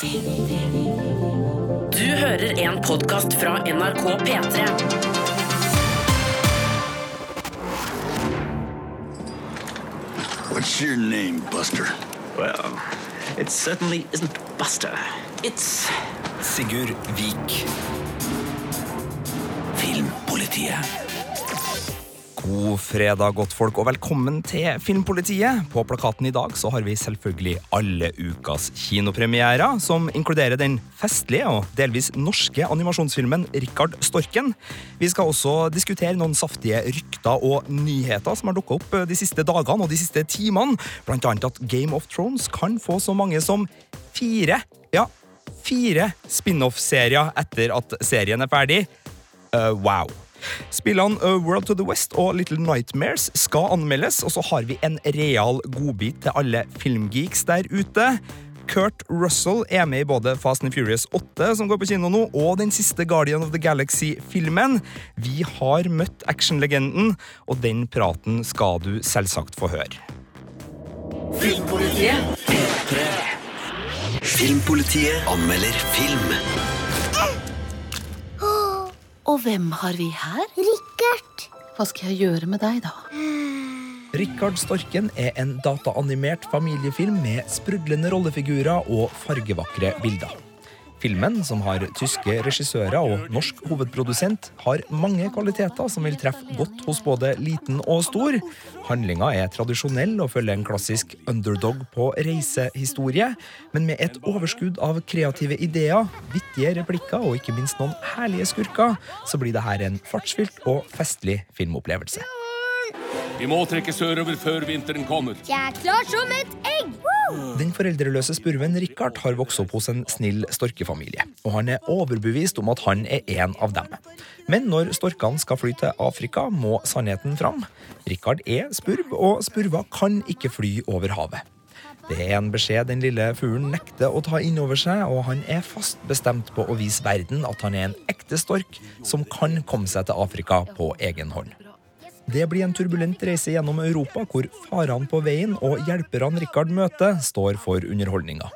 Du hører en podkast fra NRK P3. What's your name, Buster? Well, it certainly isn't Buster. It's Sigurd Vik. Filmpolitiet. God fredag, godtfolk, og velkommen til Filmpolitiet. På plakaten i dag så har vi selvfølgelig alle ukas kinopremierer, som inkluderer den festlige og delvis norske animasjonsfilmen Rikard Storken. Vi skal også diskutere noen saftige rykter og nyheter som har dukka opp de siste dagene og de siste timene. Blant annet at Game of Thrones kan få så mange som fire, ja, fire spin-off-serier etter at serien er ferdig. Uh, wow. Spillene A World to the West og Little Nightmares skal anmeldes, og så har vi en real godbit til alle filmgeeks der ute. Kurt Russell er med i både Fast and Furious 8, som går på kino nå, og den siste Guardian of the Galaxy-filmen. Vi har møtt actionlegenden, og den praten skal du selvsagt få høre. Filmpolitiet anmelder film. Hvem har vi her? Rikard! Hva skal jeg gjøre med deg, da? Rikard Storken er en dataanimert familiefilm med sprudlende rollefigurer og fargevakre bilder. Filmen, som har tyske regissører og norsk hovedprodusent, har mange kvaliteter som vil treffe godt hos både liten og stor. Handlinga er tradisjonell og følger en klassisk underdog på reisehistorie, men med et overskudd av kreative ideer, vittige replikker og ikke minst noen herlige skurker, så blir det her en fartsfylt og festlig filmopplevelse. Vi må trekke sørover før vinteren kommer. Jeg er klar som et egg! Den foreldreløse spurven Richard har vokst opp hos en snill storkefamilie, og han er overbevist om at han er en av dem. Men når storkene skal fly til Afrika, må sannheten fram. Richard er spurv, og spurver kan ikke fly over havet. Det er en beskjed den lille fuglen nekter å ta inn over seg, og han er fast bestemt på å vise verden at han er en ekte stork som kan komme seg til Afrika på egen hånd. Det blir en turbulent reise gjennom Europa, hvor farene på veien og hjelperne Richard møter, står for underholdninga.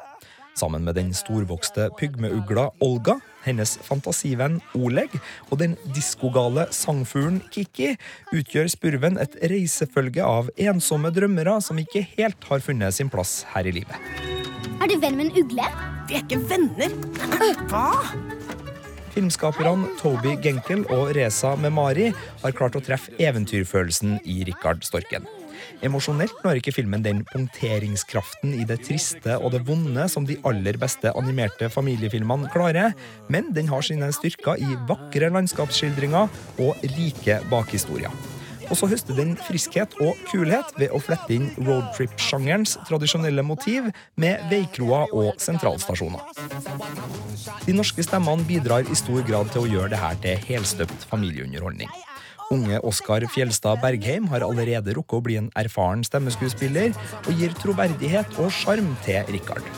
Sammen med den storvokste pygmeugla Olga, hennes fantasivenn Oleg og den diskogale sangfuglen Kiki utgjør spurven et reisefølge av ensomme drømmere som ikke helt har funnet sin plass her i livet. Er du venn med en ugle? Vi er ikke venner. Hva? Filmskaperne Toby Genkel og Reza Memari har klart å treffe eventyrfølelsen i Richard Storken. Emosjonelt når ikke filmen den punkteringskraften i det triste og det vonde som de aller beste animerte familiefilmene klarer, men den har sine styrker i vakre landskapsskildringer og rike bakhistorier. Og så høster den friskhet og kulhet ved å flette inn roadtrip-sjangerens tradisjonelle motiv med veikroer og sentralstasjoner. De norske stemmene bidrar i stor grad til å gjøre det her til helstøpt familieunderholdning. Unge Oskar Fjelstad Bergheim har allerede rukket å bli en erfaren stemmeskuespiller, og gir troverdighet og sjarm til Richard.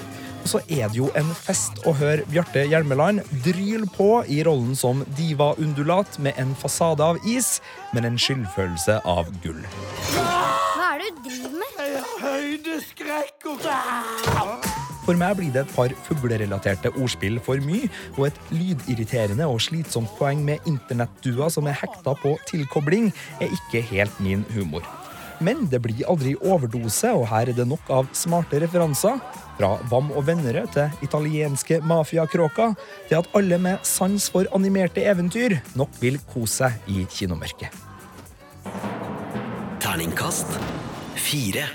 Og så er det jo en fest å høre Bjarte Hjelmeland dryl på i rollen som diva-undulat med en fasade av is, men en skyldfølelse av gull. Hva er det du driver med? For meg blir det et par fuglerelaterte ordspill for mye, og et lydirriterende og slitsomt poeng med internettduer som er hekta på tilkobling, er ikke helt min humor. Men det blir aldri overdose, og her er det nok av smarte referanser. Fra Vam og Vennerød til italienske mafiakråker, til at alle med sans for animerte eventyr nok vil kose seg i kinomørket. Terningkast fire.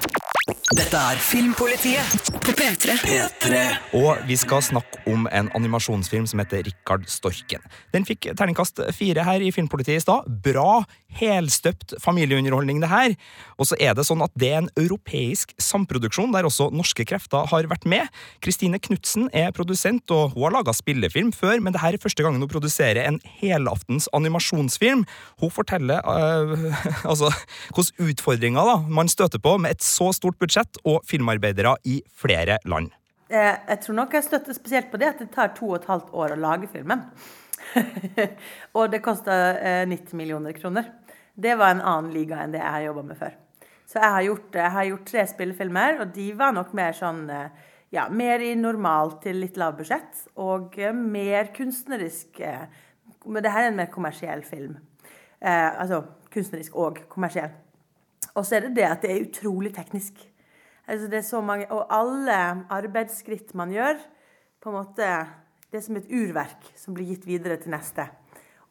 Dette er Filmpolitiet På P3. P3. Og vi skal snakke om en animasjonsfilm som heter Rikard Storken. Den fikk terningkast fire her i Filmpolitiet i stad. Bra, helstøpt familieunderholdning, det her. Og så er det sånn at det er en europeisk samproduksjon der også norske krefter har vært med. Kristine Knutsen er produsent, og hun har laga spillefilm før, men det her er første gangen hun produserer en helaftens animasjonsfilm. Hun forteller øh, altså hvilke utfordringer da, man støter på med et så stort budsjett og filmarbeidere i flere land. Eh, jeg tror nok jeg støtter spesielt på det at det tar to og et halvt år å lage filmen. og det koster eh, 90 millioner kroner. Det var en annen liga enn det jeg har jobba med før. Så jeg har, gjort, jeg har gjort tre spillefilmer, og de var nok mer sånn eh, ja, mer i normalt til litt lav budsjett, og eh, mer kunstnerisk eh, Men det her er en mer kommersiell film. Eh, altså kunstnerisk og kommersiell. Og så er det det at det er utrolig teknisk. Altså det er så mange, og alle arbeidsskritt man gjør, på en måte Det er som et urverk som blir gitt videre til neste.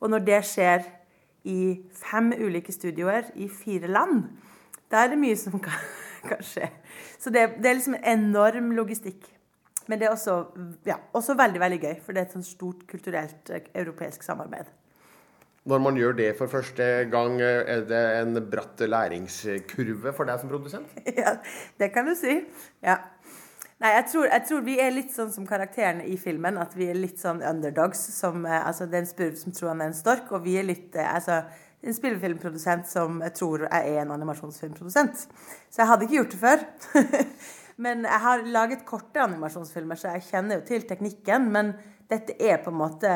Og når det skjer i fem ulike studioer i fire land, da er det mye som kan, kan skje. Så det, det, er liksom en enorm logistikk. Men det er også, ja, også veldig veldig gøy, for det er et sånt stort kulturelt eh, europeisk samarbeid. Når man gjør det for første gang, er det en bratt læringskurve for deg som produsent? Ja, det kan du si. Ja. Nei, jeg tror, jeg tror, vi er litt sånn som karakterene i filmen. At vi er litt sånn underdogs. Som, eh, altså, det er en spurv som tror han er en stork, og vi er litt eh, altså, en spillefilmprodusent som jeg tror jeg er en animasjonsfilmprodusent. Så jeg hadde ikke gjort det før. men jeg har laget korte animasjonsfilmer, så jeg kjenner jo til teknikken. Men dette er på en måte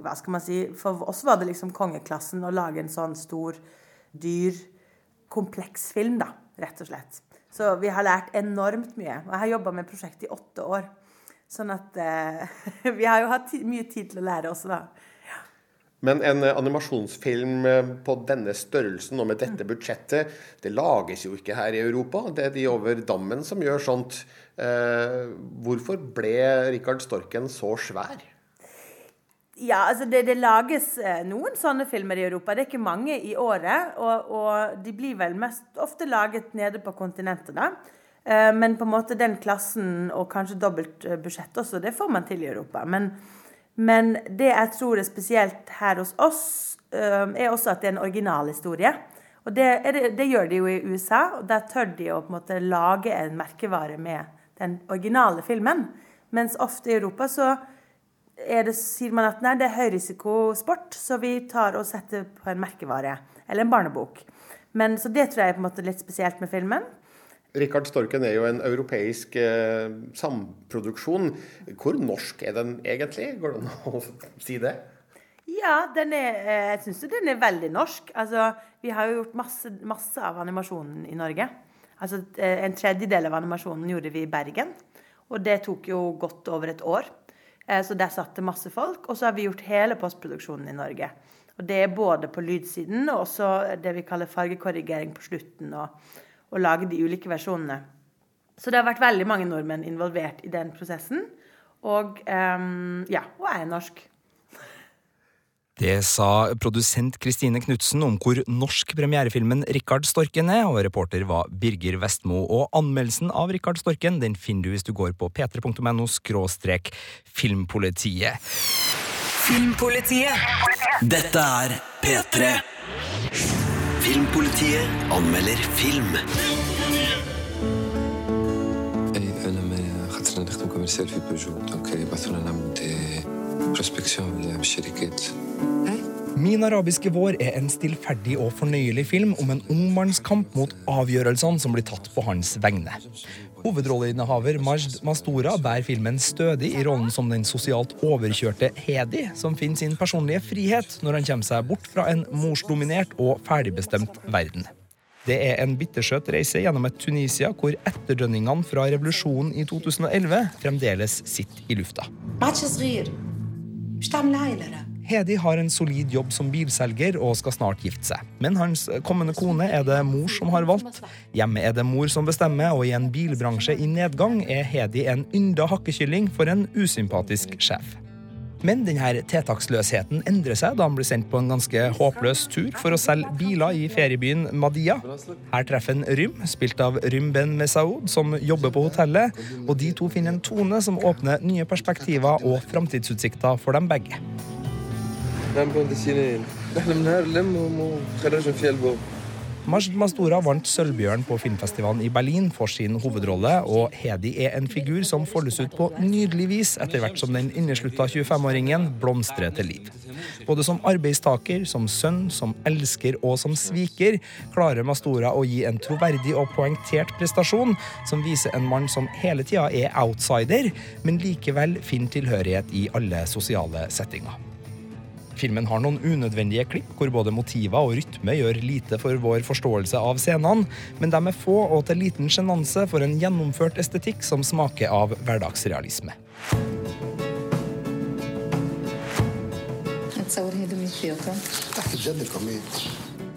Hva skal man si For oss var det liksom kongeklassen å lage en sånn stor, dyr, kompleks film, da. Rett og slett. Så vi har lært enormt mye. Og jeg har jobba med prosjektet i åtte år. Sånn at eh, Vi har jo hatt mye tid til å lære også, da. Men en eh, animasjonsfilm eh, på denne størrelsen og med dette budsjettet, det lages jo ikke her i Europa. Det er de over dammen som gjør sånt. Eh, hvorfor ble Rikard Storken så svær? Ja, altså det, det, lages noen sånne filmer i Europa. Det er ikke mange i året. Og, og de blir vel mest ofte laget nede på kontinentet, da. Men på en måte den klassen og kanskje dobbelt budsjett også, det får man til i Europa. Men men det jeg tror er spesielt her hos oss, er også at det er en originalhistorie. Og det, det, det, gjør de jo i USA, og der tør de å på en måte lage en merkevare med den originale filmen. Mens ofte i Europa så det, sier man at nei, det er høyrisikosport, så vi tar og setter på en merkevare. Eller en barnebok. Men, så det tror jeg er på en måte litt spesielt med filmen. Rikard Storken er jo en europeisk eh, samproduksjon. Hvor norsk er den egentlig? Går det an å si det? Ja, er, eh, jeg syns den er veldig norsk. Altså, vi har jo gjort masse, masse, av animasjonen i Norge. Altså, eh, en tredjedel av animasjonen gjorde vi i Bergen. Og det tok jo godt over et år. Eh, så der satt det masse folk. Og så har vi gjort hele postproduksjonen i Norge. Og det er både på lydsiden og også det vi kaller fargekorrigering på slutten. og og lage de ulike versjonene. Så det har vært veldig mange nordmenn involvert i den prosessen. Og um, ja, og er norsk. Det sa produsent Kristine Knutsen om hvor norsk premierefilmen Rikard Storken er, og reporter var Birger Vestmo. Og anmeldelsen av Rikard Storken den finner du hvis du går på p3.no skråstrek filmpolitiet. Filmpolitiet. Dette er P3. Filmpolitiet anmelder film. أنا ما خاطر نخدم كوميرسيال في بيجو دونك يبعثونا نعمل دي بروسبكسيون بالشركات Min arabiske vår er en stillferdig og fornøyelig film om en ung manns kamp mot avgjørelsene som blir tatt på hans vegne. Hovedrolleinnehaver Majd Mastora bærer filmen stødig i rollen som den sosialt overkjørte Hedi, som finner sin personlige frihet når han kommer seg bort fra en morsdominert og ferdigbestemt verden. Det er en bittersøt reise gjennom et Tunisia hvor etterdønningene fra revolusjonen i 2011 fremdeles sitter i lufta. Hedi har en solid jobb som bilselger og skal snart gifte seg. Men hans kommende kone er det mor som har valgt. Hjemme er det mor som bestemmer, og i en bilbransje i nedgang er Hedi en ynda hakkekylling for en usympatisk sjef. Men denne tiltaksløsheten endrer seg da han blir sendt på en ganske håpløs tur for å selge biler i feriebyen Madia. Her treffer han Rym, spilt av Rym Ben Mesaoud, som jobber på hotellet. Og de to finner en tone som åpner nye perspektiver og framtidsutsikter for dem begge. De kondisjonerer. Majd Mastora vant Sølvbjørn på filmfestivalen i Berlin for sin hovedrolle, og Hedi er en figur som foldes ut på nydelig vis etter hvert som den inneslutta 25-åringen blomstrer til liv. Både som arbeidstaker, som sønn, som elsker og som sviker klarer Mastora å gi en troverdig og poengtert prestasjon som viser en mann som hele tida er outsider, men likevel finner tilhørighet i alle sosiale settinger. Filmen har noen unødvendige klipp hvor både motiver og rytme gjør lite for vår forståelse av scenene, men de er få og til liten sjenanse for en gjennomført estetikk som smaker av hverdagsrealisme. اتصور هي دمية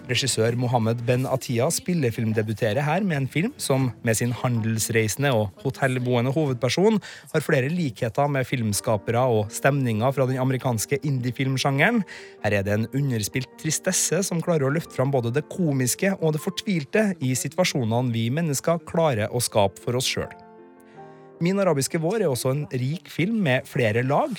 Regissør Mohammed Ben Atiya spillefilmdebuterer her med en film som med sin handelsreisende og hotellboende hovedperson har flere likheter med filmskapere og stemninger fra den amerikanske indiefilmsjangeren. Her er det en underspilt tristesse som klarer å løfte fram både det komiske og det fortvilte i situasjonene vi mennesker klarer å skape for oss sjøl. Min arabiske vår er også en rik film med flere lag.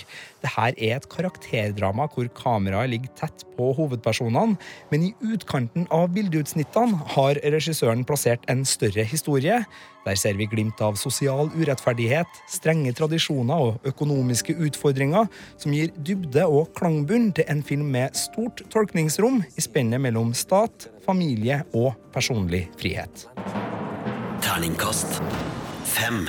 Dette er et karakterdrama hvor kameraet ligger tett på hovedpersonene, men i utkanten av bildeutsnittene har regissøren plassert en større historie. Der ser vi glimt av sosial urettferdighet, strenge tradisjoner og økonomiske utfordringer, som gir dybde og klangbunn til en film med stort tolkningsrom i spennet mellom stat, familie og personlig frihet. Terningkast fem.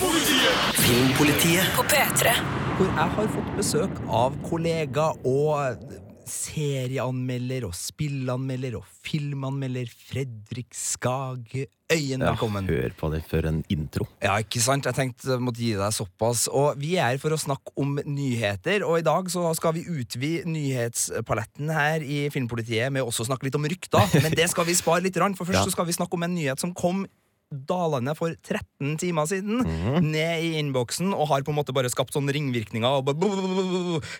Filmpolitiet. På P3. Hvor jeg har fått besøk av kollega og serieanmelder og spillanmelder og filmanmelder Fredrik Skag Øyen. Velkommen. hør på det for en intro. Ja, ikke sant? Jeg tenkte jeg måtte gi deg såpass. Og vi er her for å snakke om nyheter, og i dag så skal vi utvide nyhetspaletten her i Filmpolitiet med også å snakke litt om rykter, men det skal vi spare litt, for først Ja. så skal vi snakke om en nyhet som kom dalende for 13 timer siden, Mhm. ned i innboksen, og har på en måte bare skapt sånne ringvirkninger. Og bare,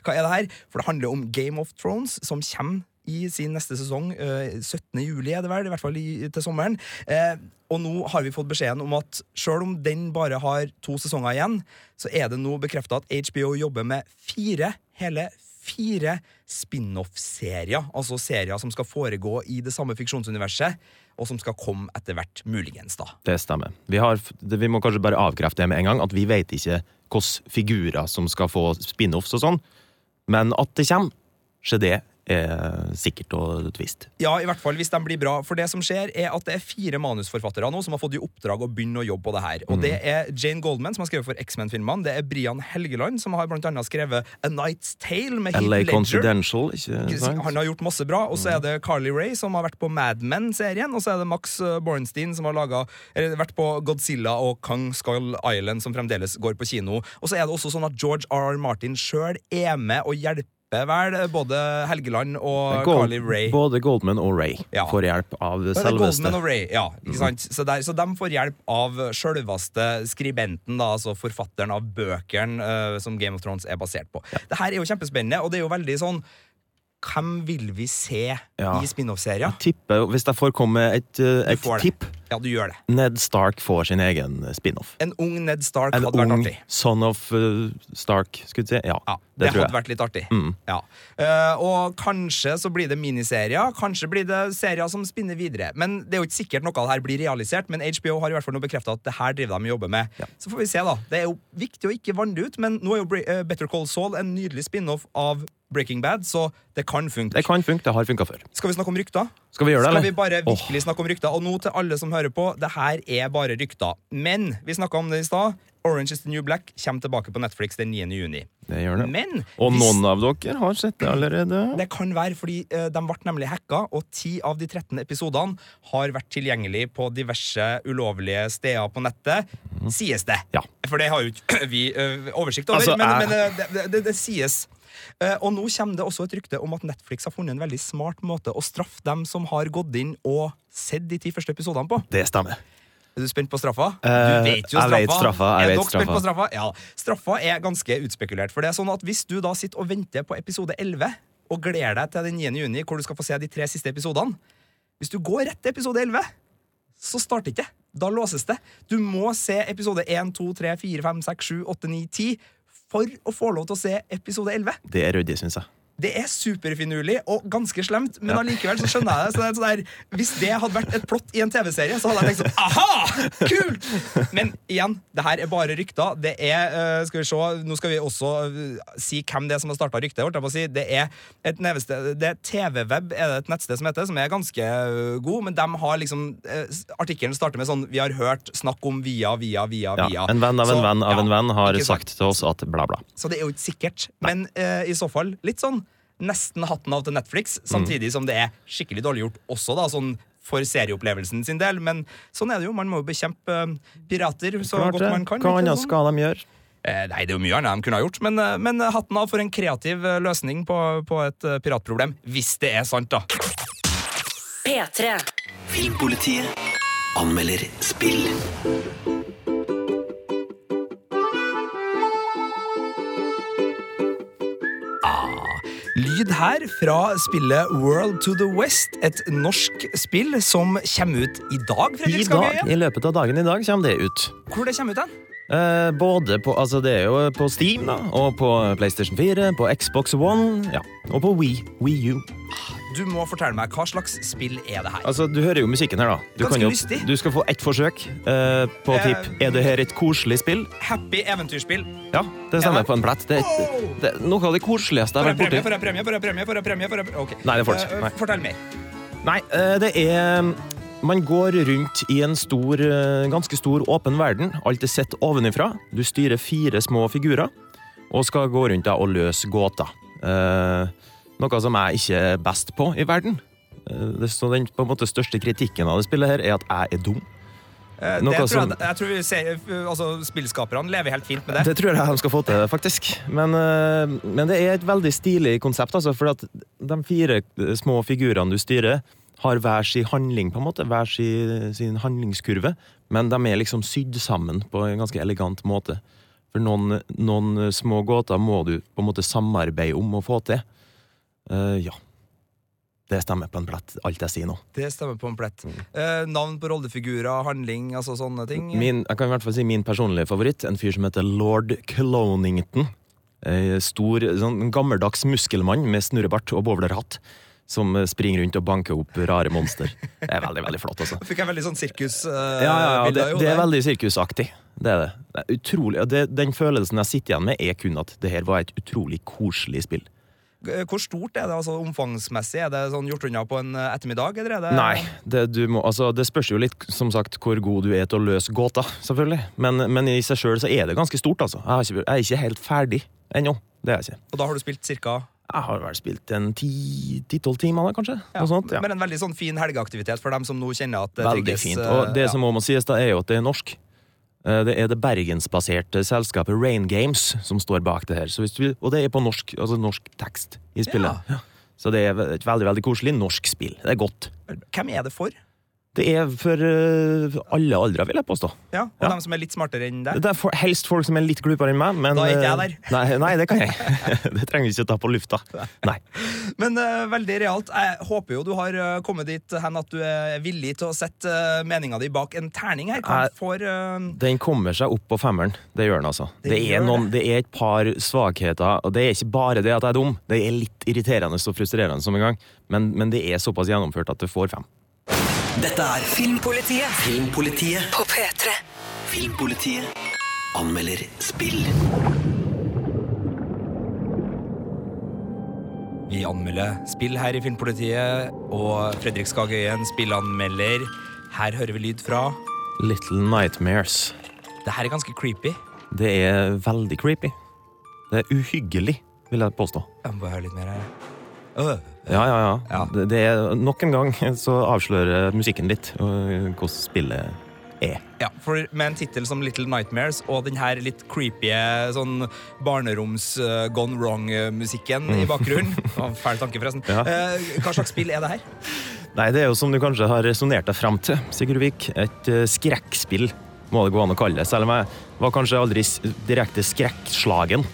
hva er det her? For det handler om Game of Thrones, som kommer i sin neste sesong. eh, 17. juli er det vel, i hvert fall til sommeren. Eh, og nå har vi fått beskjeden om at selv om den bare har to sesonger igjen, så er det nå bekrefta at HBO jobber med fire, hele fire spin-off-serier. Altså serier som skal foregå i det samme fiksjonsuniverset, og som skal komme etter hvert, muligens, da. Det stemmer. Vi, har, vi må kanskje bare avkrefte det med en gang, at vi vet ikke hvilke figurer som skal få spin-offs og sånn, men at det kommer, se det er sikkert og tvist. Ja, i hvert fall hvis de blir bra. For det som skjer er at det er fire manusforfattere nå som har fått i oppdrag å begynne å jobbe på det her. Og Mm. det er Jane Goldman, som har skrevet for X-Men-filmene. Det er Brian Helgeland, som har blant annet skrevet A Night's Tale med Heath LA Ledger. Confidential, ikke sant? Han har gjort masse bra. Og så er det Carly Ray, som har vært på Mad Men-serien. Og så er det Max uh, Bornstein, som har laget, eller, vært på Godzilla og Kong Skull Island, som fremdeles går på kino. Og så er det også sånn at George R. R. Martin sjøl er med og hjelper vel både Helgeland og Gold- Carly Ray. Både Goldman og Ray Ja. får hjelp av selveste Goldman og Ray, ja, sant? Så, der, så de får hjelp av sjølveste skribenten, da, altså forfatteren av bøkene uh, som Game of Thrones er basert på. Det her er jo kjempespennende, og det er jo veldig sånn Hvem vil vi se Ja. i spin-off-serier? Hvis jeg får komme med et, eh, et tipp Ja, du gjør det. Ned Stark får sin egen spin-off. En ung Ned Stark En hadde vært artig. En ung son of uh, Stark, skulle du si. Ja, det, Det, tror hadde vært litt artig. Mm. Ja. Uh, og kanskje så blir det miniserier, kanskje blir det serier som spinner videre. Men det er jo ikke sikkert noe av det her blir realisert, men HBO har i hvert fall nå bekrefta at det her driver de og jobber med. Så får vi se, da. Det er jo viktig å ikke vanne det ut, men nå er jo eh, Better Call Saul en nydelig spin-off av Breaking Bad, så det kan funke. Det kan funke, det har funka før. Skal vi snakke om rykter? Skal vi gjøre det, Skal vi bare virkelig virkelig snakke om rykter? Og nå til alle som hører på, det her er bare rykter. Men vi snakka om det i stad. Orange is the New Black kommer tilbake på Netflix den 9. juni. Det gjør det. Men Og hvis- noen av dere har sett det allerede. Det kan være fordi uh, de ble nemlig hacka, og ti av de 13 episodene har vært tilgjengelig på diverse ulovlige steder på nettet, sies det. For det har jo ikke vi uh, oversikt over, Altså, men, jeg- men eh, det, det, det sies. Eh, og nå kommer det også et rykte om at Netflix har funnet en veldig smart måte å straffe dem som har gått inn og sett de ti første episodene på. Det stemmer. Er du spent på straffa? Eh, du vet jo straffa. jeg vet straffa, jeg er dere spent på straffa. Ja. Straffa er ganske utspekulert. For det er sånn at Hvis du da sitter og venter på episode 11 og gleder deg til den 9. juni, hvor du skal få se de tre siste episodene Hvis du går rett til episode 11, så starter ikke. Da låses det. Du må se episode 1, 2, 3, 4, 5, 6, 7, 8, 9, 10 for å få lov til å se episode 11. Det er ryddig, syns jeg. Det er superfinurlig og ganske slemt, men allikevel så skjønner jeg det. Så det sånn der, hvis det hadde vært et plott i en TV-serie, så hadde jeg tenkt sånn Aha! Kult! Men igjen, det her er bare rykter. Det er, eh, skal vi se, Nå skal vi også eh, si hvem det er som har starta ryktet. holdt jeg på å Si. Det er et nevested, det er TV-web, er det et nettsted som heter, som er ganske eh, god, men de har liksom Artikkelen starter med sånn Vi har hørt snakk om via, via, via, via. Ja, en venn av en venn av en venn har sagt til oss at bla, bla. Så det er jo ikke sikkert. Men eh, i så fall litt sånn nesten hatten av til Netflix, Mm. samtidig som det er skikkelig dårlig gjort også, da, sånn for serieopplevelsen sin del. Men sånn er det jo. Man må jo bekjempe eh, pirater så Klart godt man kan. Hva annet sånn? skal de gjøre? Eh, nei, det er jo mye annet de kunne ha gjort, men, eh, men hatten av for en kreativ eh, løsning på, på et eh, piratproblem. Hvis det er sant, da. P3. Filmpolitiet anmelder spill. Lyd her fra spillet World to the West, et norsk spill som kommer ut i dag. I dag, I løpet av dagen i dag kommer det ut. Hvor det kommer ut den? Eh, både på Altså, det er jo på Steam, da, og på PlayStation 4, på Xbox One, ja, og på Wii, Wii U. Du må fortelle meg, hva slags spill er det her? Altså, Du hører jo musikken her, da. Du, Ganske jo, lystig. du skal få ett forsøk uh, på uh, tipp. Er det her et koselig spill? Happy eventyrspill. Ja, det stemmer på en plett. Det, det, det er noe av det koseligste jeg har vært borti. for en premie, for en premie, for en premie, for en premie. Nei, det får du ikke. Eh, Nei. Fortell mer. Nei, eh, det er Man går rundt i en stor, eh, ganske stor åpen verden. Alt er sett ovenifra. Du styrer fire små figurer og skal gå rundt og løse gåter. Eh, noe som jeg ikke er best på i verden. Eh, så den på en måte største kritikken av det spillet her er at jeg er dum. Eh, Noe det tror jeg, jeg tror vi ser, altså, Spillskaperne lever helt fint med det. Det tror jeg de skal få til, faktisk. Men, eh, men det er et veldig stilig konsept, altså, for at de fire små figurene du styrer, har hver sin handling, på en måte, hver sin, sin handlingskurve, men de er liksom sydd sammen på en ganske elegant måte. For noen, noen små gåter må du på en måte samarbeide om å få til. Eh, ja. Det stemmer på en plett, alt jeg sier nå. Det stemmer på en plett. Eh, navn på rollefigurer, handling, altså sånne ting. Min, jeg kan i hvert fall si min personlige favoritt, en fyr som heter lord Clonington. En stor, sånn gammeldags muskelmann med snurrebart og bowlerhatt. Som springer rundt og banker opp rare monster. Det er veldig, veldig flott, altså. Fikk jeg veldig sånn sirkusbilder Ja, ja, ja, det, jo, det er der. veldig sirkusaktig. Det er det. det er utrolig, det, den følelsen jeg sitter igjen med, er kun at det her var et utrolig koselig spill. Eh, Hvor stort er det altså omfangsmessig? Er det sånn gjort unna på en eh, ettermiddag? Eller er det Nei, det, du må, altså, det spørs jo litt som sagt hvor god du er til å løse gåter, selvfølgelig. Men, men i seg sjøl så er det ganske stort, altså. Jeg, ikke, jeg er ikke helt ferdig ennå. Det er jeg ikke. Og da har du spilt cirka Jeg har vel spilt en ti-tolv timer, da, kanskje. ja, sånt, ja. Men en veldig sånn fin helgeaktivitet for dem som nå kjenner at det Veldig trigges, fint. eh, Og det ja. som må sies, da, er jo at det er norsk. Eh, Det er det bergensbaserte selskapet Rain Games som står bak det her. Så hvis du, vil- og det er på norsk, altså norsk tekst i spillet. Ja. Så det er et veldig veldig koselig norsk spill. Det er godt. Hvem er det for? Det er for uh, alle aldre, vil jeg påstå. Ja, Og Ja. dem som er litt smartere enn deg? Det er for, helst folk som er litt glupere enn meg. Men, Da er ikke jeg eh, der. Nei, nei, det kan jeg. det trenger vi ikke ta på lufta. Nei. Men uh, veldig realt. Jeg håper jo du har kommet dit hen at du er villig til å sette uh, meninga di bak en terning her. Jeg- får uh... Den kommer seg opp på femmeren. Det gjør den, altså. Det Det, er, noen, det er et par svakheter, og det er ikke bare det at jeg er dum. Det er litt irriterende og frustrerende som en gang, men, men det er såpass gjennomført at det får fem. Dette er Filmpolitiet Filmpolitiet. på P3. Filmpolitiet anmelder spill. Vi anmelder spill her i Filmpolitiet, og Fredrik Skagøyen, spillanmelder. Her hører vi lyd fra Little Nightmares. Det her er ganske creepy. Det er veldig creepy. Det er uhyggelig, vil jeg påstå. Jeg må bare høre litt mer her. Øh. Ja, ja, ja. Ja. Det, det er, nok en gang så avslører musikken litt hvordan spillet er. Ja, for Med en tittel som Little Nightmares og den her litt creepy sånn barneroms uh, gone wrong-musikken i bakgrunnen Fæl tanke, forresten. Ja. Uh, hva slags spill er det her? Nei, det er jo som du kanskje har resonnert deg fram til, Sigurd Vik. Et uh, skrekkspill, må det gå an å kalle det. Selv om jeg var kanskje aldri direkte skrekkslagen,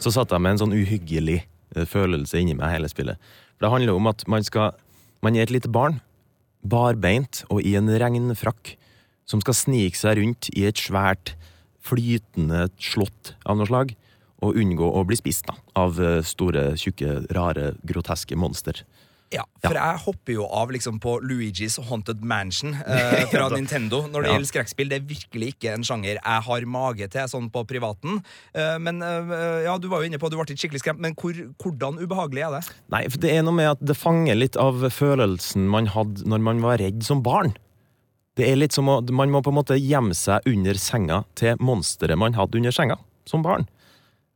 så satt jeg med en sånn uhyggelig følelse inni meg hele spillet. For det handler om at man skal Man er et lite barn, barbeint og i en regnfrakk, som skal snike seg rundt i et svært, flytende slott av noe slag, og unngå å bli spist da, av eh, store, tjukke, rare, groteske monster. Ja, for jeg hopper jo av liksom på Luigi's Haunted Mansion eh, fra Nintendo når det Ja. gjelder skrekkspill. Det er virkelig ikke en sjanger jeg har mage til sånn på privaten. Eh, men eh, ja, du var jo inne på du ble ikke skikkelig skremt, men hvor, hvordan ubehagelig er det? Nei, for det er noe med at det fanger litt av følelsen man hadde når man var redd som barn. Det er litt som å, Man må på en måte gjemme seg under senga til monsteret man hadde under senga som barn.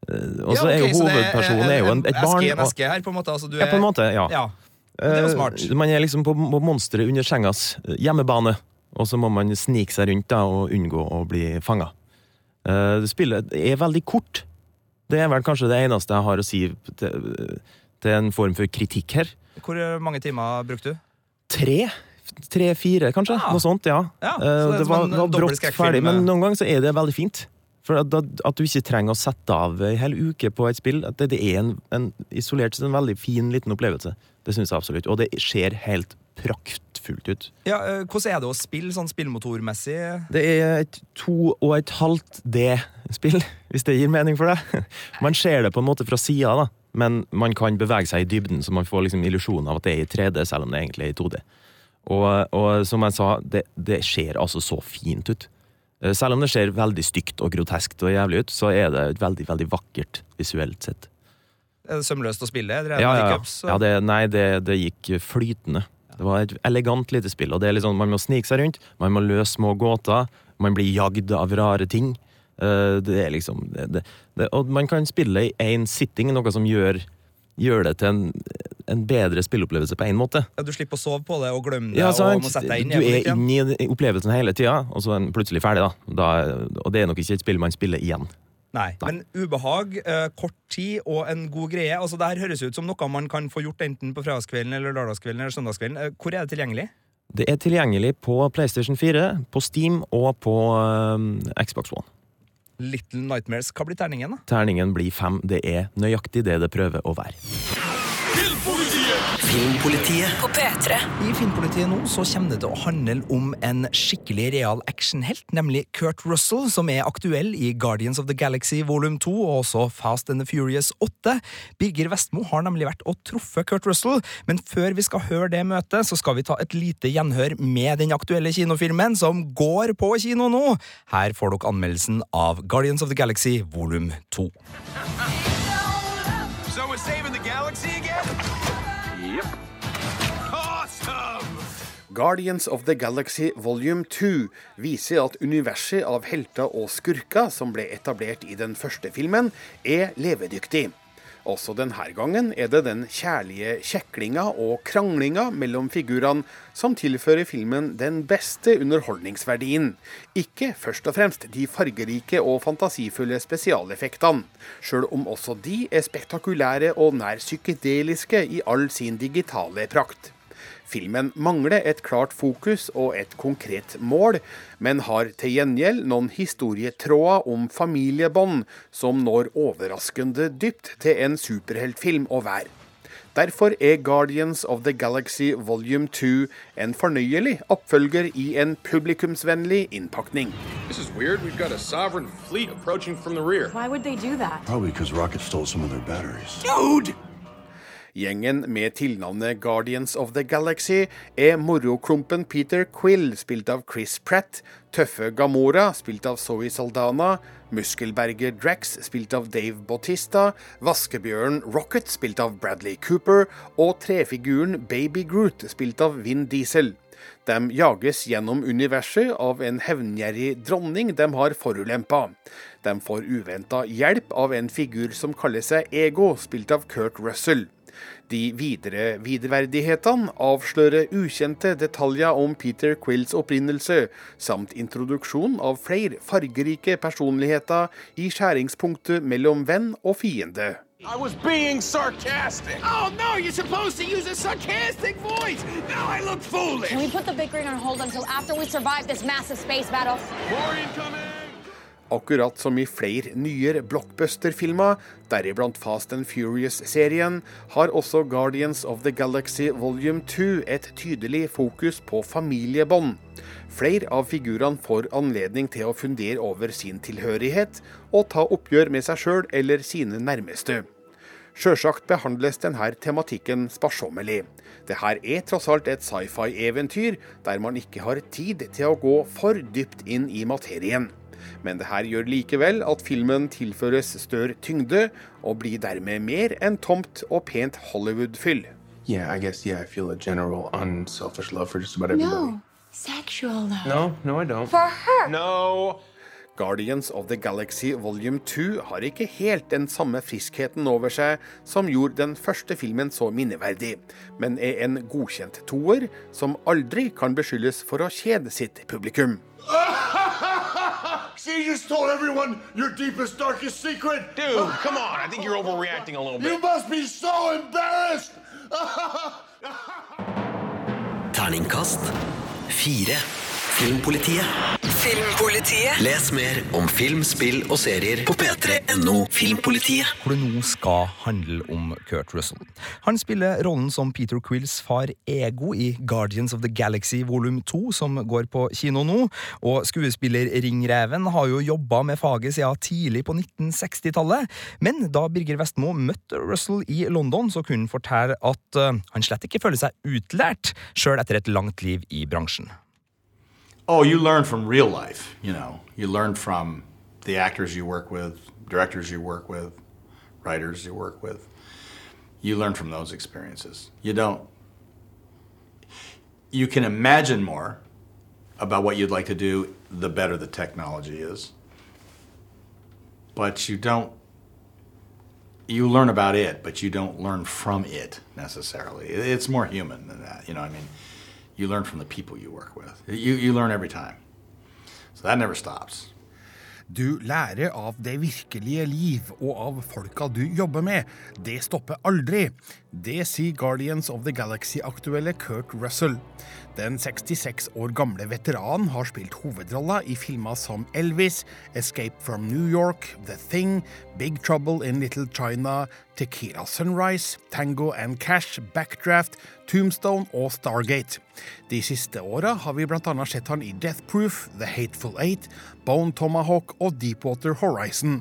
Eh, Og så Ja, er jo hovedpersonen er jo en, et barn. Eske en eske her, på en måte. Altså, du Ja, på en er- måte, ja. ja. Det var smart. Eh, Man er liksom på, på monsteret under sengas eh, hjemmebane, og så må man snike seg rundt da og unngå å bli fanga. spillet er veldig kort. Det er vel kanskje det eneste jeg har å si til, til en form for kritikk her. Hvor mange timer brukte du? Tre? Tre-fire, kanskje? Noe sånt, ja. Ja, Eh, det det var, var brått ferdig, men eh. noen ganger så er det veldig fint. For at, at, du ikke trenger å sette av ei hel uke på et spill. At det, det er en, en isolert sett en veldig fin liten opplevelse. Det syns jeg absolutt. Og det ser helt praktfullt ut. Ja, eh, hvordan er det å spille sånn spillmotormessig? Det er et to og et halvt D-spill, hvis det gir mening for deg. Man ser det på en måte fra sida, da. Men man kan bevege seg i dybden, så man får liksom illusjonen av at det er i 3D, selv om det egentlig er i 2D. Og, og som jeg sa, det, det ser altså så fint ut. Eh, Selv om det ser veldig stygt og groteskt og jævlig ut, så er det et veldig, veldig vakkert visuelt sett. Er det sømløst å spille? Det Ja, ja, ja. ja det, nei, det, det gikk flytende. Det var et elegant lite spill. Og det er liksom, Man må snike seg rundt, man må løse små gåter, man blir jagd av rare ting. Eh, Det er liksom det, Og man kan spille i én sitting, noe som gjør, gjør det til en, en bedre spilleopplevelse på én måte. Ja, Du slipper å sove på det og glemme det Ja, og må sette deg inn Du er inne i opplevelsen hele tida, og så er den plutselig ferdig. da. da og det er nok ikke et spill man spiller igjen. Nei, men ubehag, eh, kort tid og en god greie. Altså, det her høres ut som noe man kan få gjort enten på fredagskvelden eller lørdagskvelden eller søndagskvelden. Eh, Hvor er det tilgjengelig? Det er tilgjengelig på PlayStation 4, på Steam og på eh, Xbox One. Little Nightmares. Hva blir terningen, da? Terningen blir fem. Det er nøyaktig det det prøver å være. Filmpolitiet. På P3. I Filmpolitiet nå så kommer det til å handle om en skikkelig real actionhelt, nemlig Kurt Russell, som er aktuell i Guardians of the Galaxy volum 2 og også Fast and the Furious 8. Birger Vestmo har nemlig vært og truffet Kurt Russell, men før vi skal høre det møtet, så skal vi ta et lite gjenhør med den aktuelle kinofilmen som går på kino nå. Her får dere anmeldelsen av Guardians of the Galaxy volum 2. So we're saving the galaxy Guardians of the Galaxy Volume 2 viser at universet av helter og skurker som ble etablert i den første filmen, er levedyktig. Også denne gangen er det den kjærlige kjeklinga og kranglinga mellom figurene som tilfører filmen den beste underholdningsverdien. Ikke først og fremst de fargerike og fantasifulle spesialeffektene, sjøl om også de er spektakulære og nær psykedeliske i all sin digitale prakt. Filmen mangler et klart fokus og et konkret mål, men har til gjengjeld noen historietråder om familiebånd som når overraskende dypt til en superheltfilm å være. Derfor er Guardians of the Galaxy Volume 2 en fornøyelig oppfølger i en publikumsvennlig innpakning. This is weird. We've got a sovereign fleet approaching from the rear. Why would they do that? Probably because Rocket stole some of their batteries. Dude! Gjengen med tilnavnet Guardians of the Galaxy er moroklumpen Peter Quill, spilt av Chris Pratt, tøffe Gamora, spilt av Zoe Saldana, muskelberger Drax, spilt av Dave Bautista, vaskebjørnen Rocket, spilt av Bradley Cooper, og trefiguren Baby Groot, spilt av Vin Diesel. De jages gjennom universet av en hevngjerrig dronning de har forulempa. De får uventa hjelp av en figur som kaller seg Ego, spilt av Kurt Russell. De videre videreverdighetene avslører ukjente detaljer om Peter Quills opprinnelse, samt introduksjon av flere fargerike personligheter i skjæringspunktet mellom venn og fiende. I was being sarcastic. Oh no, you're supposed to use a sarcastic voice. Now I look foolish. Can we put the bickering on hold until after we survive this massive space battle? More incoming. Akkurat som i flere nyere blockbuster-filmer, deriblant Fast and Furious-serien, har også Guardians of the Galaxy Volume 2 et tydelig fokus på familiebånd. Flere av figurene får anledning til å fundere over sin tilhørighet, og ta oppgjør med seg sjøl eller sine nærmeste. Sjølsagt behandles denne tematikken sparsommelig. Dette er tross alt et sci-fi-eventyr, der man ikke har tid til å gå for dypt inn i materien. Men det her gjør likevel at filmen tilføres større tyngde, og blir dermed mer enn tomt og pent Hollywood-fyll. Yeah, I guess, yeah, I feel a general unselfish love for just about everybody. No, sexual love. No, no, I don't. For her. No! Guardians of the Galaxy Volume 2 har ikke helt den samme friskheten over seg som gjorde den første filmen så minneverdig, men er en godkjent toer som aldri kan beskyldes for å kjede sitt publikum. See, you just told everyone your deepest, darkest secret. Dude, uh, come on. I think you're overreacting a little bit. You must be so embarrassed. Terningkast fire. Filmpolitiet. Filmpolitiet. Les mer om film, spill og serier på p3.no Filmpolitiet. hvor det nå skal handle om Kurt Russell. Han spiller rollen som Peter Quills far Ego i Guardians of the Galaxy volum 2, som går på kino nå. Og skuespiller Ringreven har jo jobba med faget siden tidlig på 1960-tallet. Men da Birger Vestmo møtte Russell i London, så kunne han fortelle at eh, han slett ikke føler seg utlært, sjøl etter et langt liv i bransjen. Oh, you learn from real life, you know. You learn from the actors you work with, directors you work with, writers you work with. You learn from those experiences. You don't. You can imagine more about what you'd like to do the better the technology is. But you don't. You learn about it, but you don't learn from it necessarily. It's more human than that, you know. I mean, you learn from the people you work with. You you learn every time, so that never stops. Du lærer av det virkelige liv og av folka du jobber med. Det stopper aldri. Det sier Guardians of the Galaxy-aktuelle Kurt Russell. Den 66 år gamle veteranen har spilt hovedrolla i filmer som Elvis, Escape from New York, The Thing, Big Trouble in Little China, Tequila Sunrise, Tango and Cash, Backdraft, Tombstone og Stargate. De siste åra har vi bl.a. sett han i Death Proof, The Hateful Eight, Bone Tomahawk og Deepwater Horizon.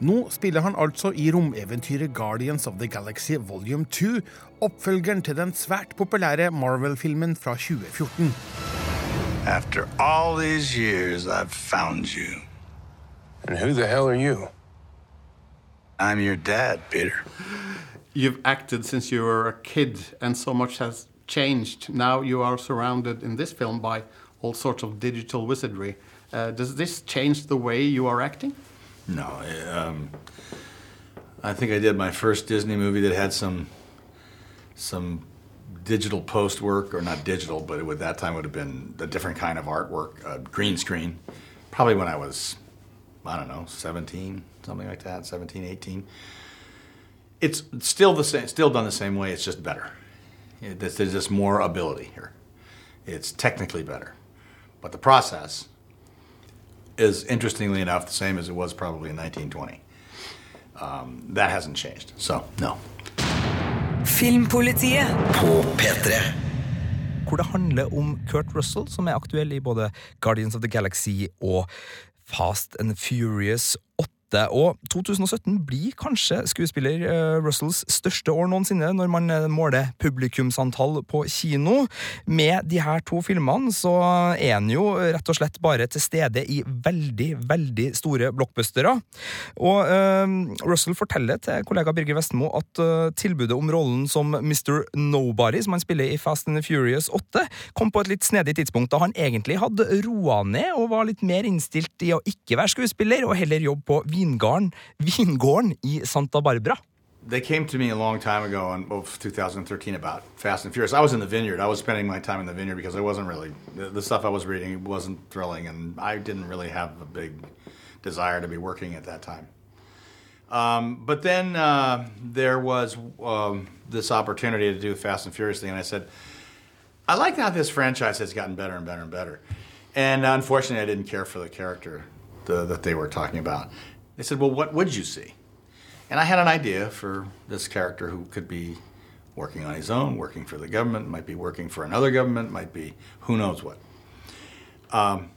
Nå spiller han altså i romeventyret Guardians of the Galaxy Volume 2, oppfølgeren til den svært populære Marvel-filmen fra 2014. After all these years, I've found you. And who the hell are you? I'm your dad, Peter. You've acted since you were a kid, and so much has changed. Now you are surrounded in this film by all sorts of digital wizardry. Uh, does this change the way you are acting? No, um, I think I did my first Disney movie that had some some digital post work, or not digital, but it would that time would have been a different kind of artwork, uh, green screen. Probably when I was, I don't know, 17, something like that, 17, 18. It's still the same, still done the same way. It's just better. It- there's there's just more ability here. It's technically better, but the process is interestingly enough the same as it was probably in 1920. Um, that hasn't changed. So no. Filmpolitiet. På P3. hvor det handler om Kurt Russell, som er aktuell i både Guardians of the Galaxy og Fast and Furious 8. Og 2017 blir kanskje skuespiller eh, Russells største år noensinne, når man eh, måler publikumsantall på kino. Med de her to filmene så er han jo rett og slett bare til stede i veldig, veldig store blockbustere. Og uh, Russell forteller til kollega Birger Vestmo at uh, tilbudet om rollen som Mr. Nobody, som han spiller i Fast and the Furious 8, kom på et litt snedig tidspunkt da han egentlig hadde roa ned og var litt mer innstilt i å ikke være skuespiller, og heller jobbe på vingården, vingården i Santa Barbara. They came to me a long time ago in well, 2013 about Fast and Furious. I was in the vineyard. I was spending my time in the vineyard because I wasn't really the, the stuff I was reading wasn't thrilling, and I didn't really have a big desire to be working at that time. Um, but then uh, there was um, this opportunity to do the Fast and Furious thing, and I said, I like how this franchise has gotten better and better and better. And unfortunately, I didn't care for the character uh, that they were talking about. They said, "Well, what would you see?" And I had an idea for this character who could be working on his own, working for the government, might be working for another government, might be who knows what. Um,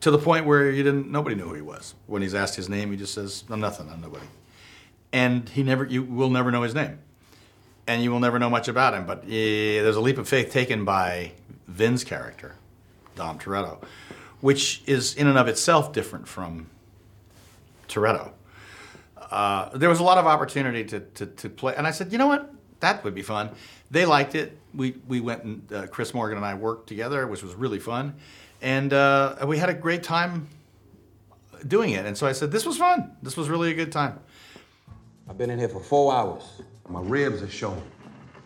to the point where you didn't, nobody knew who he was. When he's asked his name, he just says, "I'm nothing. I'm nobody." And he never, you will never know his name, and you will never know much about him. But there's a leap of faith taken by Vin's character, Dom Toretto, which is in and of itself different from Toretto. Uh, there was a lot of opportunity to, to, to play, and I said, you know what, that would be fun. They liked it. We we went and uh, Chris Morgan and I worked together, which was really fun, and uh, we had a great time doing it. And so I said, this was fun. This was really a good time. I've been in here for four hours. My ribs are showing.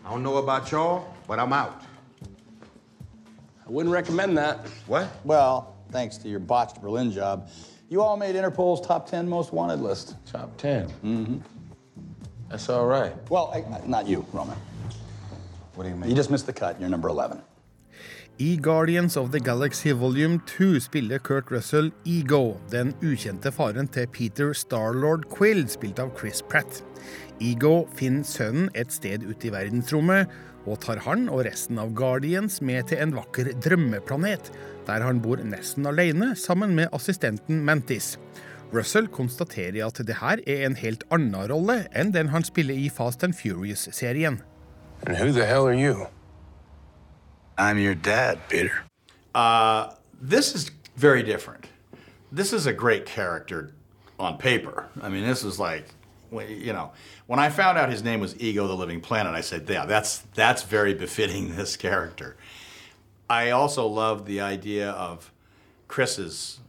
I don't know about y'all, but I'm out. I wouldn't recommend that. What? Well, thanks to your botched Berlin job, you all made Interpol's top 10 most wanted list. Top 10? Mm-hmm. That's all right. Well, I, not you, Roman. What do you mean? You just missed the cut. You're number 11. I Guardians of the Galaxy Volume 2 spiller Kurt Russell Ego, den ukjente faren til Peter Starlord Quill, spilt av Chris Pratt. Ego finner sønnen et sted ute i verdensrommet, og tar han og resten av Guardians med til en vakker drømmeplanet, der han bor nesten alene sammen med assistenten Mantis. Russell konstaterer at det her er en helt annen rolle enn den han spiller i Fast and Furious-serien. And who the hell are you? I'm Peter. Uh, this is very different. This is a great character on paper. I mean, this is like, you know, when I found out his name was Ego the Living Planet, I said, yeah, that's that's very befitting this character. I also loved the idea of Chris's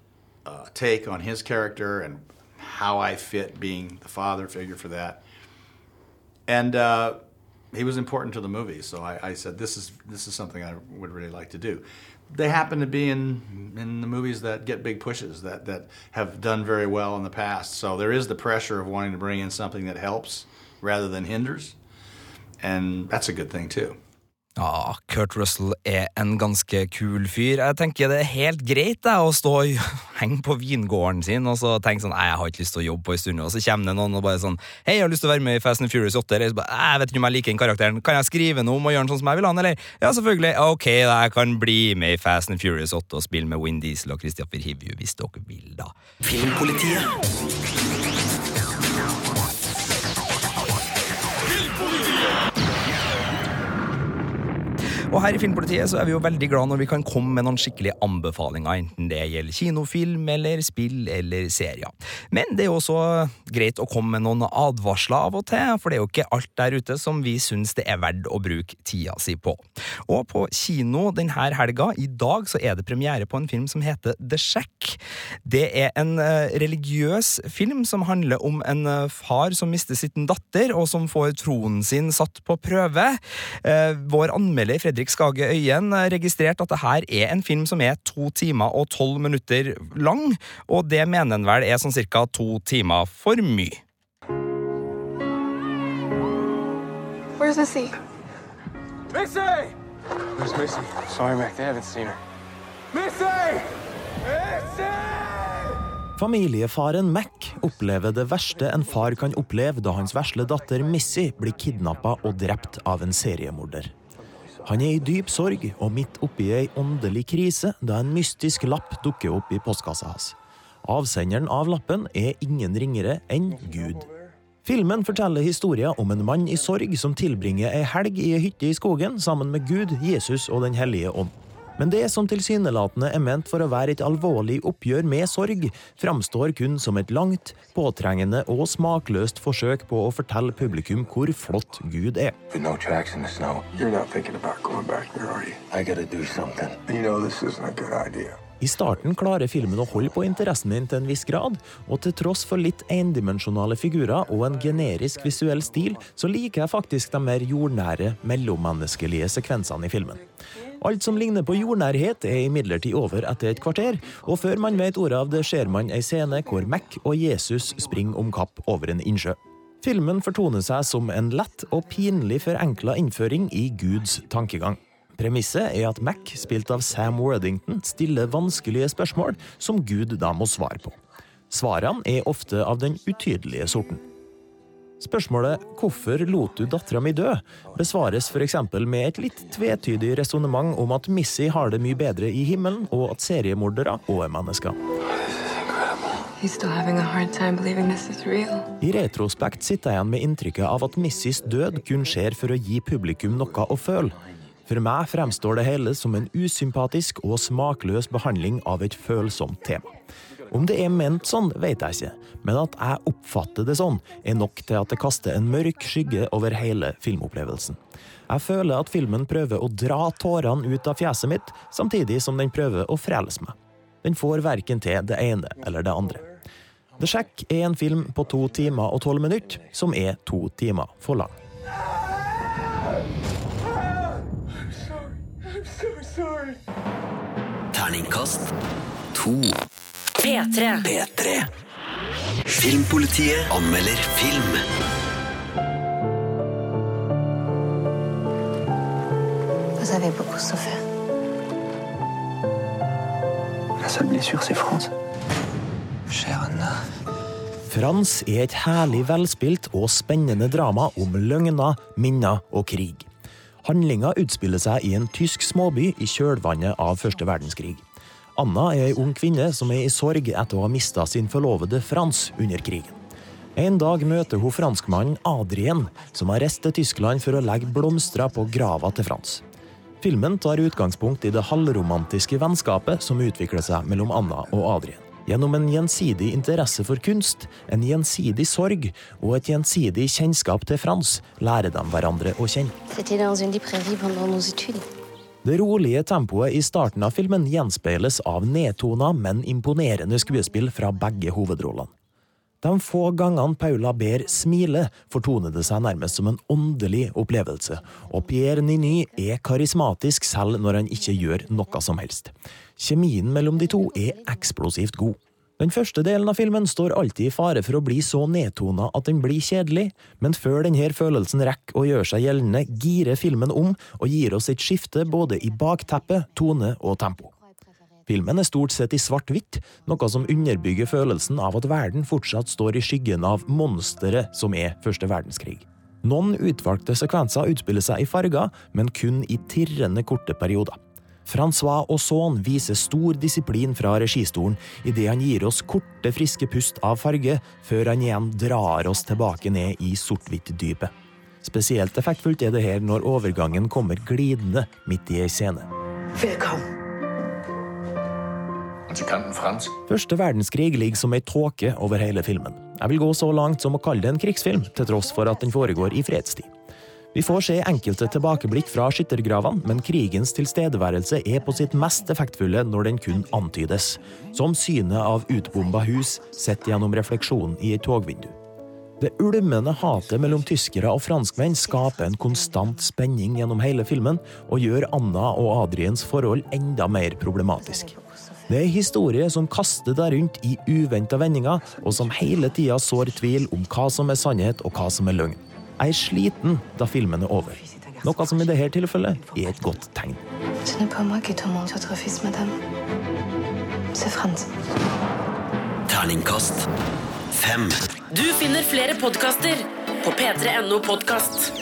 uh, take on his character and how I fit being the father figure for that. And uh, he was important to the movie, so I, I, said, "This is this is something I would really like to do." They happen to be in in the movies that get big pushes that that have done very well in the past. So there is the pressure of wanting to bring in something that helps rather than hinders, and that's a good thing too. Ja, Kurt Russell er en ganske kul fyr. Jeg tenker det er helt greit det, å stå og henge på vingården sin og så tenke sånn Nei, jeg har ikke lyst til å jobbe på en stund. Og så kommer det noen og bare sånn Hei, jeg har lyst til å være med i Fast and Furious 8. Jeg, bare, jeg vet ikke om jeg liker den karakteren. Kan jeg skrive noe om og gjøre den sånn som jeg vil ha den, eller? Ja, selvfølgelig. Ok, da jeg kan bli med i Fast and Furious 8 og spille med Win Diesel og Christopher Hivju hvis dere vil, da. Filmpolitiet. Og her i Filmpolitiet så er vi jo veldig glad når vi kan komme med noen skikkelige anbefalinger, enten det gjelder kinofilm eller spill eller serier. Men det er jo også greit å komme med noen advarsler av og til, for det er jo ikke alt der ute som vi syns det er verdt å bruke tida si på. Og på kino denne helga, i dag, så er det premiere på en film som heter The Shack. Det er en uh, religiøs film som handler om en uh, far som mister sin datter, og som får troen sin satt på prøve. Uh, vår anmelder Fredrik Fredrik Skage Øyen registrert at det her er en film som er to timer og tolv minutter lang, og det mener han vel er sånn cirka to timer for mye. Where's Missy? Missy! Where's Missy? Sorry, Mac, they haven't seen her. Missy! Missy! Familiefaren Mac opplever det verste en far kan oppleve da hans vesle datter Missy blir kidnappa og drept av en seriemorder. Han er i dyp sorg og midt oppi ei åndelig krise da en mystisk lapp dukker opp i postkassa hans. Avsenderen av lappen er ingen ringere enn Gud. Filmen forteller historien om en mann i sorg som tilbringer ei helg i ei hytte i skogen sammen med Gud, Jesus og Den hellige ånd. Men det som tilsynelatende er ment for å være et alvorlig oppgjør med sorg, framstår kun som et langt, påtrengende og smakløst forsøk på å fortelle publikum hvor flott Gud er. No tracks in the snow, you're not thinking about going back there. I gotta do something. You know this isn't a good idea. I starten klarer filmen å holde på interessen min til en viss grad, og til tross for litt endimensjonale figurer og en generisk visuell stil, så liker jeg faktisk de mer jordnære, mellommenneskelige sekvensene i filmen. Alt som ligner på jordnærhet, er imidlertid over etter et kvarter, og før man vet ordet av det, ser man ei scene hvor Mac og Jesus springer om kapp over en innsjø. Filmen fortoner seg som en lett og pinlig forenkla innføring i Guds tankegang. Premisset er at Mac, spilt av Sam Worthington, stiller vanskelige spørsmål som Gud da må svare på. Svarene er ofte av den utydelige sorten. Spørsmålet 'Hvorfor lot du dattera mi dø?' besvares f.eks. med et litt tvetydig resonnement om at Missy har det mye bedre i himmelen, og at seriemordere òg er mennesker. I retrospekt sitter jeg igjen med inntrykket av at Missys død kun skjer for å gi publikum noe å føle. For meg fremstår det hele som en usympatisk og smakløs behandling av et følsomt tema. Om det er ment sånn, vet jeg ikke, men at jeg oppfatter det sånn, er nok til at det kaster en mørk skygge over hele filmopplevelsen. Jeg føler at filmen prøver å dra tårene ut av fjeset mitt, samtidig som den prøver å frelse meg. Den får verken til det ene eller det andre. The Shack er en film på to timer og tolv minutter, som er to timer for lang. Terningkast to. P3. P3. Filmpolitiet anmelder film. Vous avez beaucoup souffert. La seule blessure, c'est France. Chère Anna. Frans er et herlig velspilt og spennende drama om løgner, minner og krig. Handlinga utspiller seg i en tysk småby i kjølvannet av første verdenskrig. Anna er ei ung kvinne som er i sorg etter å ha mista sin forlovede Frans under krigen. En dag møter hun franskmannen Adrien, som har reist til Tyskland for å legge blomster på grava til Frans. Filmen tar utgangspunkt i det halvromantiske vennskapet som utvikler seg mellom Anna og Adrien. Gjennom en gjensidig interesse for kunst, en gjensidig sorg og et gjensidig kjennskap til Frans lærer de hverandre å kjenne. Det rolige tempoet i starten av filmen gjenspeiles av nedtona, men imponerende skuespill fra begge hovedrollene. De få gangene Paula Behr smiler, fortoner det seg nærmest som en åndelig opplevelse, og Pierre Niny er karismatisk selv når han ikke gjør noe som helst. Kjemien mellom de to er eksplosivt god. Den første delen av filmen står alltid i fare for å bli så nedtona at den blir kjedelig, men før denne følelsen rekker å gjøre seg gjeldende, girer filmen om og gir oss et skifte både i bakteppe, tone og tempo. Filmen er stort sett i svart-hvitt, noe som underbygger følelsen av at verden fortsatt står i skyggen av monsteret som er første verdenskrig. Noen utvalgte sekvenser utspiller seg i farger, men kun i tirrende korte perioder. Francois Ausson viser stor disiplin fra registolen idet han gir oss korte, friske pust av farge, før han igjen drar oss tilbake ned i sort-hvitt-dypet. Spesielt effektfullt er det her når overgangen kommer glidende midt i ei scene. Velkommen. Første verdenskrig ligger som ei tåke over hele filmen. Jeg vil gå så langt som å kalle det en krigsfilm, til tross for at den foregår i fredstid. Vi får se enkelte tilbakeblikk fra skyttergravene, men krigens tilstedeværelse er på sitt mest effektfulle når den kun antydes, som synet av utbomba hus sett gjennom refleksjonen i et togvindu. Det ulmende hatet mellom tyskere og franskmenn skaper en konstant spenning gjennom hele filmen, og gjør Anna og Adriens forhold enda mer problematisk. Det er historie som kaster deg rundt i uventa vendinger, og som hele tida sår tvil om hva som er sannhet og hva som er løgn. Jeg er sliten da filmen er over. Noe som i dette tilfellet er et godt tegn. Ce n'est pas moi qui tourmente votre fils, madame. C'est Franz. Terningkast fem. Du finner flere podkaster på p3.no podkast.